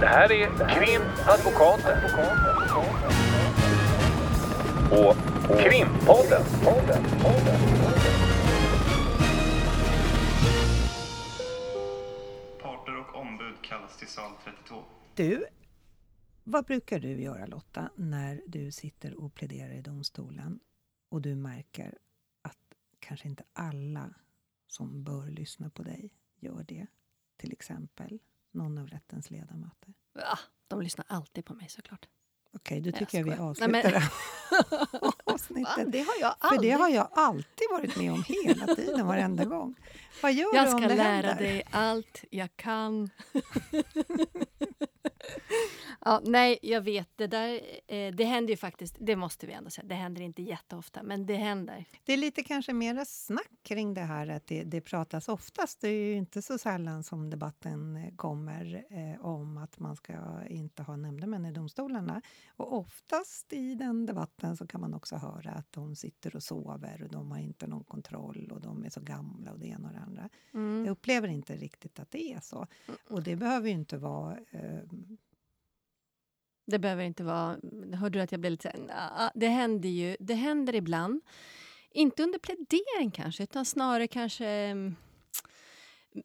Det här är Krimadvokaten. Och Krimpodden. Parter och ombud kallas till sal 32. Du, vad brukar du göra Lotta när du sitter och pläderar i domstolen och du märker att kanske inte alla som bör lyssna på dig gör det? Till exempel någon av rättens ledamöter. Ja, de lyssnar alltid på mig såklart. Okej, då Jag tycker jag vi skojar. avslutar Nej, men- avsnittet. Det har jag För aldrig. det har jag alltid varit med om hela tiden, varenda gång. Vad gör Jag du om ska det lära händer? dig allt jag kan. ja, nej, jag vet. Det där eh, det händer ju faktiskt. Det måste vi ändå säga. Det händer inte jätteofta, men det händer. Det är lite kanske mera snack kring det här att det, det pratas oftast. Det är ju inte så sällan som debatten eh, kommer eh, om att man ska inte ha nämndemän i domstolarna. Och oftast i den debatten så kan man också höra att de sitter och sover och de har inte någon kontroll och de är så gamla och det ena och det andra. Mm. Jag upplever inte riktigt att det är så. Och det behöver ju inte vara eh, det behöver inte vara... Hörde du att jag blev lite så här, ah, Det händer ju. Det händer ibland. Inte under plädering kanske, utan snarare kanske mm,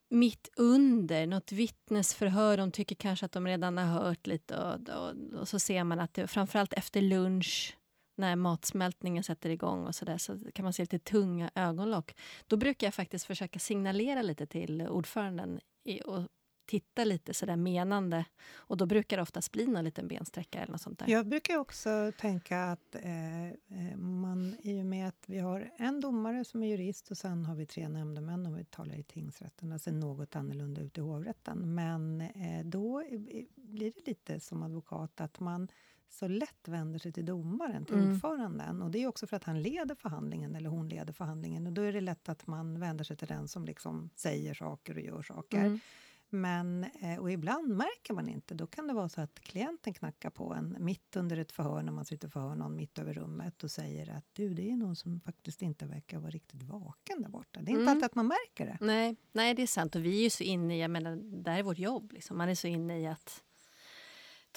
mitt under något vittnesförhör. De tycker kanske att de redan har hört lite och, och, och så ser man att det, framförallt efter lunch när matsmältningen sätter igång och så där, så kan man se lite tunga ögonlock. Då brukar jag faktiskt försöka signalera lite till ordföranden i, och titta lite sådär menande. Och då brukar det oftast bli någon liten bensträcka eller något sånt där. Jag brukar också tänka att eh, eh, man, i och med att vi har en domare som är jurist och sen har vi tre nämndemän om vi talar i tingsrätten, ser något annorlunda ut i hovrätten. Men eh, då blir det lite som advokat att man så lätt vänder sig till domaren, till Mm. ordföranden. Och det är också för att han leder förhandlingen eller hon leder förhandlingen. Och då är det lätt att man vänder sig till den som liksom säger saker och gör saker. Mm. Men, eh, och ibland märker man inte. Då kan det vara så att klienten knackar på en mitt under ett förhör när man sitter och förhör någon mitt över rummet och säger att du, det är någon som faktiskt inte verkar vara riktigt vaken där borta. Det är inte Mm. alltid att man märker det. Nej, nej, det är sant. Och vi är ju så inne i, jag menar, det här är vårt jobb. Liksom. Man är så inne i att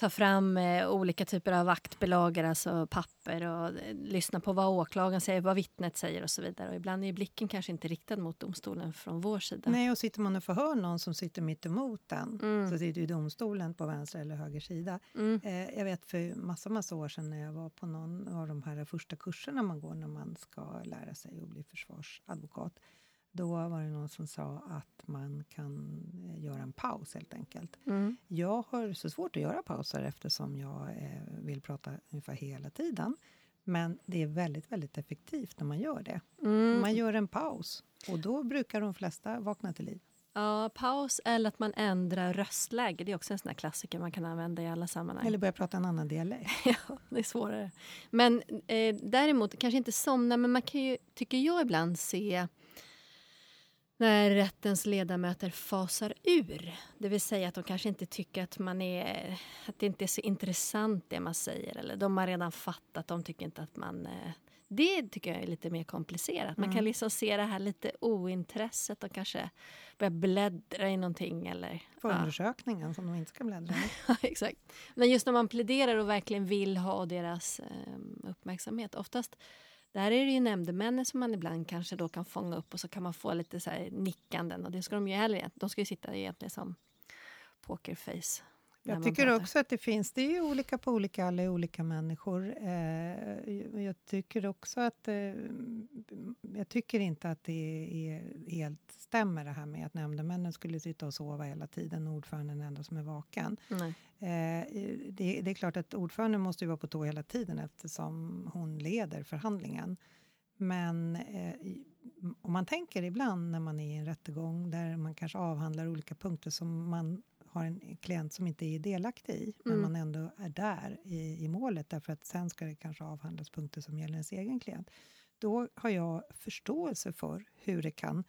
ta fram eh, olika typer av vaktbelagare, alltså papper och eh, lyssna på vad åklagaren säger, vad vittnet säger och så vidare. Och ibland är blicken kanske inte riktad mot domstolen från vår sida. Nej, och sitter man och förhör någon som sitter mitt emot den Mm. så sitter ju domstolen på vänster eller höger sida. Mm. Eh, jag vet för massa, massa år sedan när jag var på någon av de här första kurserna man går när man ska lära sig att bli försvarsadvokat. Då var det någon som sa att man kan eh, göra en paus helt enkelt. Mm. Jag har så svårt att göra pauser eftersom jag eh, vill prata ungefär hela tiden. Men det är väldigt, väldigt effektivt när man gör det. Mm. Man gör en paus och då brukar de flesta vakna till liv. Ja, paus eller att man ändrar röstläge. Det är också en sån här klassiker man kan använda i alla sammanhang. Eller börja prata en annan dialekt. Ja, det är svårare. Men eh, däremot, kanske inte somna, men man kan ju, tycker jag ibland se när rättens ledamöter fasar ur. Det vill säga att de kanske inte tycker att, man är, att det inte är så intressant det man säger. Eller de har redan fattat, de tycker inte att man... Eh, det tycker jag är lite mer komplicerat. Man kan liksom se det här lite ointresset och kanske börja bläddra i någonting. Eller, Förundersökningen som de inte ska bläddra i. Ja, exakt. Men just när man pläderar och verkligen vill ha deras eh, uppmärksamhet. Oftast, där är det ju nämndemännen som man ibland kanske då kan fånga upp och så kan man få lite så här nickanden. Och det ska de ju heller De ska ju sitta egentligen som pokerface. Jag tycker pratar. också att det finns, det är ju olika på olika, alla är olika människor. Eh, jag tycker också att, eh, jag tycker inte att det är helt stämmer det här med att nämndemännen skulle sitta och sova hela tiden och ordföranden är enda som är vaken. Nej. Eh, det, det är klart att ordföranden måste ju vara på tå hela tiden eftersom hon leder förhandlingen. Men eh, om man tänker ibland när man är i en rättegång där man kanske avhandlar olika punkter som man har en klient som inte är delaktig i, men Mm. man ändå är där i, i målet därför att sen ska det kanske avhandlas punkter som gäller ens egen klient. Då har jag förståelse för hur det kan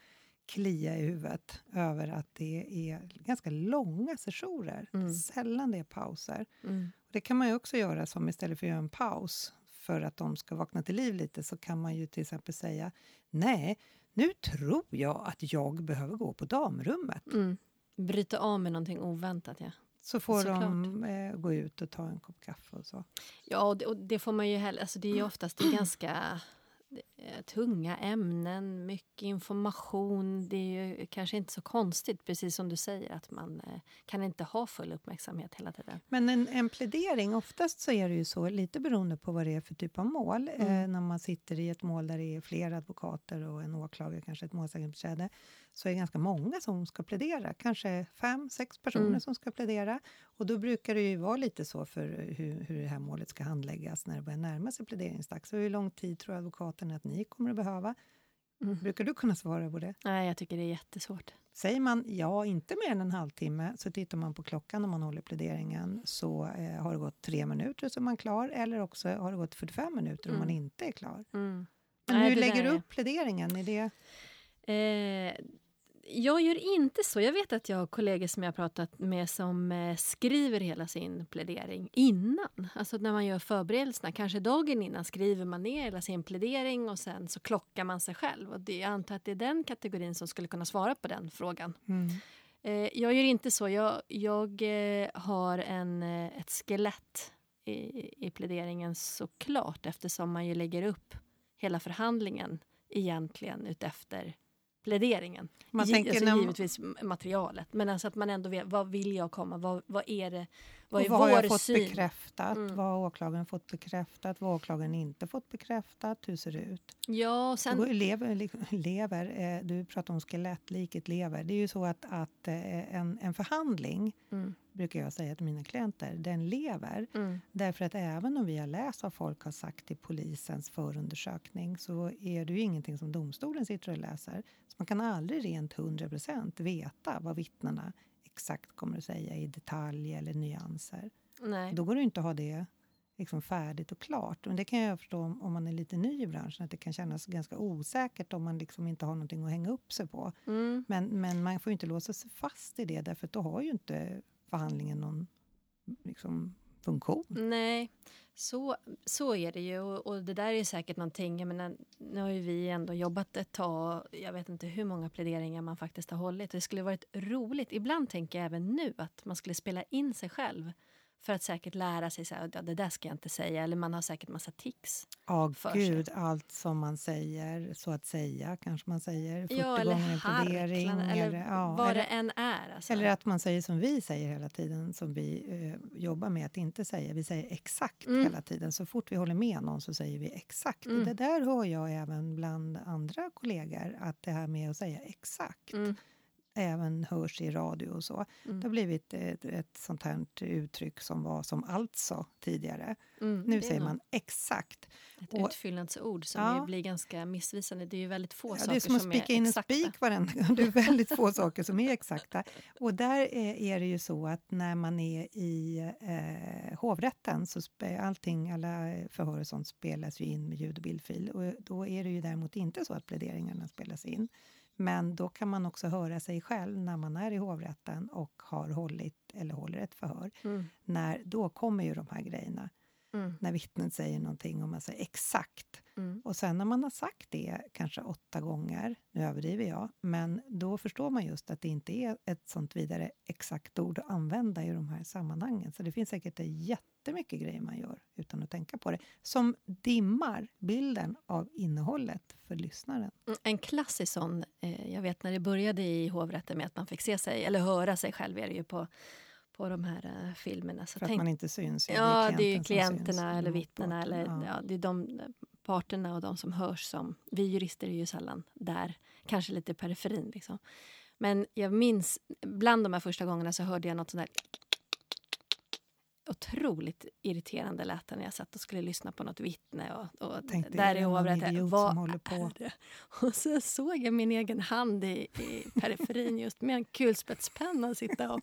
klia i huvudet över att det är ganska långa sessioner. Mm. Sällan det är pauser. Mm. Det kan man ju också göra som istället för att göra en paus för att de ska vakna till liv lite så kan man ju till exempel säga nej, nu tror jag att jag behöver gå på damrummet. Mm. Bryta av med någonting oväntat, ja. Så får Såklart. de eh, gå ut och ta en kopp kaffe och så. Ja, och det, och det får man ju heller... Alltså det är ju oftast det är ganska eh, tunga ämnen, mycket information. Det är ju kanske inte så konstigt, precis som du säger, att man eh, kan inte ha full uppmärksamhet hela tiden. Men en, en plädering, oftast så är det ju så, lite beroende på vad det är för typ av mål. Eh, Mm. när man sitter i ett mål där det är flera advokater och en åklagare, kanske ett målsägandebiträde, så är det ganska många som ska plädera. Kanske fem, sex personer Mm. som ska plädera. Och då brukar det ju vara lite så för hur, hur det här målet ska handläggas när det börjar närma sig pläderingsdags. Så hur lång tid tror advokaten att ni kommer att behöva? Mm. Brukar du kunna svara på det? Nej, jag tycker det är jättesvårt. Säger man ja, inte mer än en halvtimme, så tittar man på klockan om man håller pläderingen så eh, har det gått tre minuter så är man klar, eller också har det gått 45 minuter om Mm. man inte är klar. Mm. Men Nej, hur lägger du är- upp pläderingen? Är det... Eh, jag gör inte så. Jag vet att jag har kollegor som jag har pratat med som eh, skriver hela sin plädering innan. Alltså när man gör förberedelserna. Kanske dagen innan skriver man ner hela sin plädering och sen så klockar man sig själv. Och det, jag antar att det är den kategorin som skulle kunna svara på den frågan. Mm. Eh, jag gör inte så. Jag, jag eh, har en, ett skelett i, i pläderingen såklart eftersom man ju lägger upp hela förhandlingen egentligen utefter pläderingen. Man tänker alltså, när- givetvis materialet, men alltså att man ändå vet vad vill jag komma, vad, vad är det, vad Och är vad har jag vår fått syn? bekräftat? Mm. Vad har åklagaren fått bekräftat? Vad har åklagaren inte fått bekräftat? Hur ser det ut? Ja, Sen... sen, lever, lever eh, du pratar om skelettliket lever. Det är ju så att, att eh, en, en förhandling, mm, brukar jag säga till mina klienter, den lever. mm, Därför att även om vi har läst vad folk har sagt i polisens förundersökning så är det ju ingenting som domstolen sitter och läser. Så man kan aldrig rent 100% veta vad vittnena exakt kommer att säga i detalj eller nyanser. nej. Då går det inte att ha det liksom färdigt och klart. Men det kan jag förstå om, om man är lite ny i branschen, att det kan kännas ganska osäkert om man liksom inte har någonting att hänga upp sig på. Mm, Men, men man får inte låsa sig fast i det, därför att då har ju inte förhandlingen någon liksom, funktion. nej, så, så är det ju. Och, och det där är säkert någonting, jag menar, nu har ju vi ändå jobbat ett tag, jag vet inte hur många pläderingar man faktiskt har hållit. Det skulle varit roligt, ibland tänker jag även nu, att man skulle spela in sig själv för att säkert lära sig så här, ja, det där ska jag inte säga, eller man har säkert massa tics. Ja, sig. gud, allt som man säger, så att säga, kanske man säger. 40 Ja, eller gånger harklarna, eller eller, ja, vad eller, det än är. Alltså. eller att man säger som vi säger hela tiden, som vi eh, jobbar med att inte säga. Vi säger exakt Mm. hela tiden. Så fort vi håller med någon så säger vi exakt. Mm. Det där hör jag även bland andra kollegor, att det här med att säga exakt Mm, även hörs i radio och så. mm, Det har blivit ett, ett sånt här uttryck som var som alltså tidigare. mm, Nu är säger man exakt. Ett och- utfyllnadsord som Ja. blir ganska missvisande. Det är ju väldigt få Ja, saker det är som att som spika är in en exakta. spik varenda gång. Det är väldigt få saker som är exakta. Och där är, är det ju så att när man är i eh, hovrätten så allting, alla förhör och sånt spelas ju in med ljud och bildfil. Och då är det ju däremot inte så att pläderingarna spelas in. Men då kan man också höra sig själv när man är i hovrätten och har hållit eller håller ett förhör. Mm, När, då kommer ju de här grejerna. mm, När vittnet säger någonting och man säger exakt. Mm. Och sen när man har sagt det kanske åtta gånger, nu överdriver jag, men då förstår man just att det inte är ett sånt vidare exakt ord att använda i de här sammanhangen. Så det finns säkert jättemycket grejer man gör utan att tänka på det, som dimmar bilden av innehållet för lyssnaren. Mm, En klassisk sån, eh, jag vet när det började i hovrätten med att man fick se sig, eller höra sig själv är det ju på, på de här eh, filmerna. Så För att tänk- man inte syns. ja, det är ju klienterna eller vittnena, eller Ja. ja. det är de parterna och de som hörs som... Vi jurister är ju sällan där, kanske lite i periferin. Liksom. Men jag minns, bland de här första gångerna så hörde jag något sånt där otroligt irriterande lät det när jag satt och skulle lyssna på något vittne. Och, och Tänkte, där är i hovrätten. Vad är det? Och så såg jag min egen hand i, i periferin just med en kulspetspenna sitta och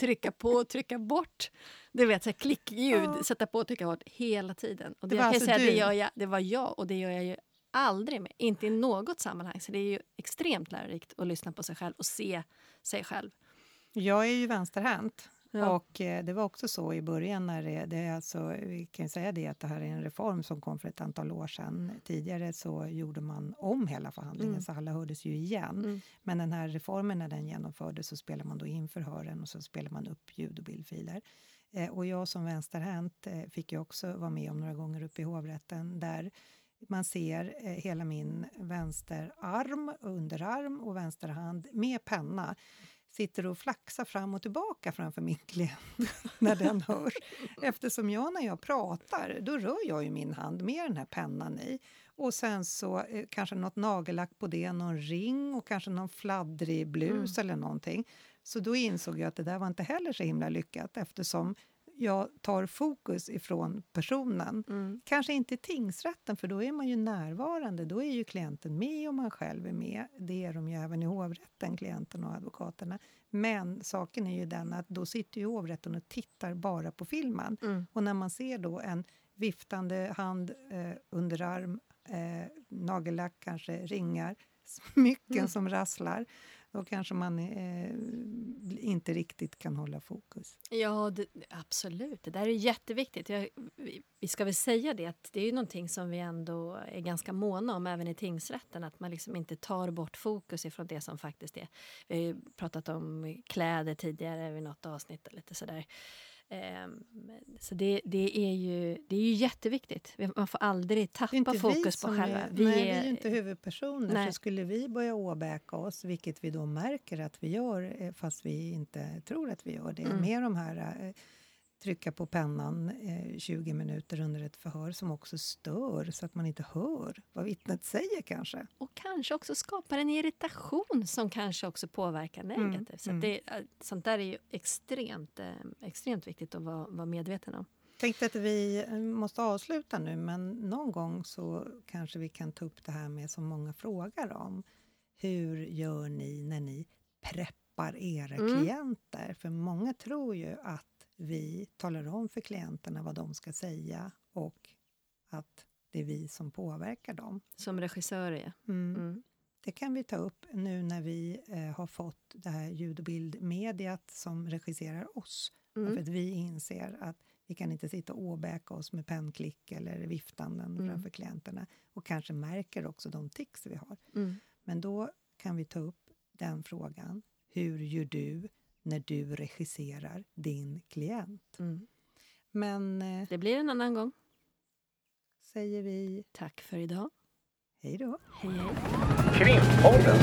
trycka på och trycka bort. Du vet, så här klickljud, Ja. sätta på och trycka bort hela tiden. Och Det det, var jag alltså säga, du? det, gör jag, det var jag och det gör jag ju aldrig med. Inte i något sammanhang. Så det är ju extremt lärorikt att lyssna på sig själv och se sig själv. Jag är ju vänsterhänt Ja. Och eh, det var också så i början när det, det är alltså, vi kan säga det att det här är en reform som kom för ett antal år sedan. Tidigare så gjorde man om hela förhandlingen Mm. så alla hördes ju igen. Mm. Men den här reformen när den genomfördes så spelar man då in förhören och så spelar man upp ljud och bildfiler. Eh, och jag som vänsterhänt eh, fick ju också vara med om några gånger uppe i hovrätten där man ser eh, hela min vänsterarm, underarm och vänsterhand med penna sitter och flaxar fram och tillbaka framför min klient när den hörs. Eftersom jag när jag pratar, då rör jag ju min hand med den här pennan i. Och sen så eh, kanske något nagellack på det, någon ring och kanske någon fladdrig blus eller någonting. Så då insåg jag att det där var inte heller så himla lyckat eftersom jag tar fokus ifrån personen. Mm. Kanske inte tingsrätten, för då är man ju närvarande. Då är ju klienten med och man själv är med. Det är de ju även i hovrätten, klienten och advokaterna. Men saken är ju den att då sitter ju hovrätten och tittar bara på filmen. Mm. Och när man ser då en viftande hand, eh, underarm, eh, nagellack, kanske ringar, smycken Mm. som rasslar, då kanske man eh, inte riktigt kan hålla fokus. Ja, det, absolut. Det där är jätteviktigt. Jag, vi, vi ska väl säga det att det är ju någonting som vi ändå är ganska måna om även i tingsrätten. Att man liksom inte tar bort fokus ifrån det som faktiskt är. Vi har ju pratat om kläder tidigare vid något avsnitt och lite sådär. Ehm, så det, det, är ju, det är ju jätteviktigt. Vi- Man får aldrig är tappa vi fokus på själva. Är, nej, vi är ju inte huvudpersoner. Nej. Så skulle vi börja åbäka oss, vilket vi då märker att vi gör eh, fast vi inte tror att vi gör det, Mm. med de här eh, trycka på pennan eh, 20 minuter under ett förhör som också stör så att man inte hör vad vittnet säger kanske. Och kanske också skapar en irritation som kanske också påverkar Mm, negativt. Så mm. det, sånt där är ju extremt, eh, extremt viktigt att vara, vara medveten om. tänkte att vi eh, måste avsluta nu, men någon gång så kanske vi kan ta upp det här med som många frågar om. Hur gör ni när ni preppar era Mm. klienter? För många tror ju att vi talar om för klienterna vad de ska säga och att det är vi som påverkar dem. Som regissör är. Mm. Mm. Det kan vi ta upp nu när vi eh, har fått det här ljud och bildmediet som regisserar oss. Mm. För att vi inser att vi kan inte sitta och åbäka oss med pennklick eller viftanden Mm. framför klienterna. Och kanske märker också de tics vi har. Mm. Men då kan vi ta upp den frågan. Hur gör du när du regisserar din klient? Mm. Men eh, Det blir en annan gång. säger vi Tack för idag. hej då. Hej, hej. Krimpodden.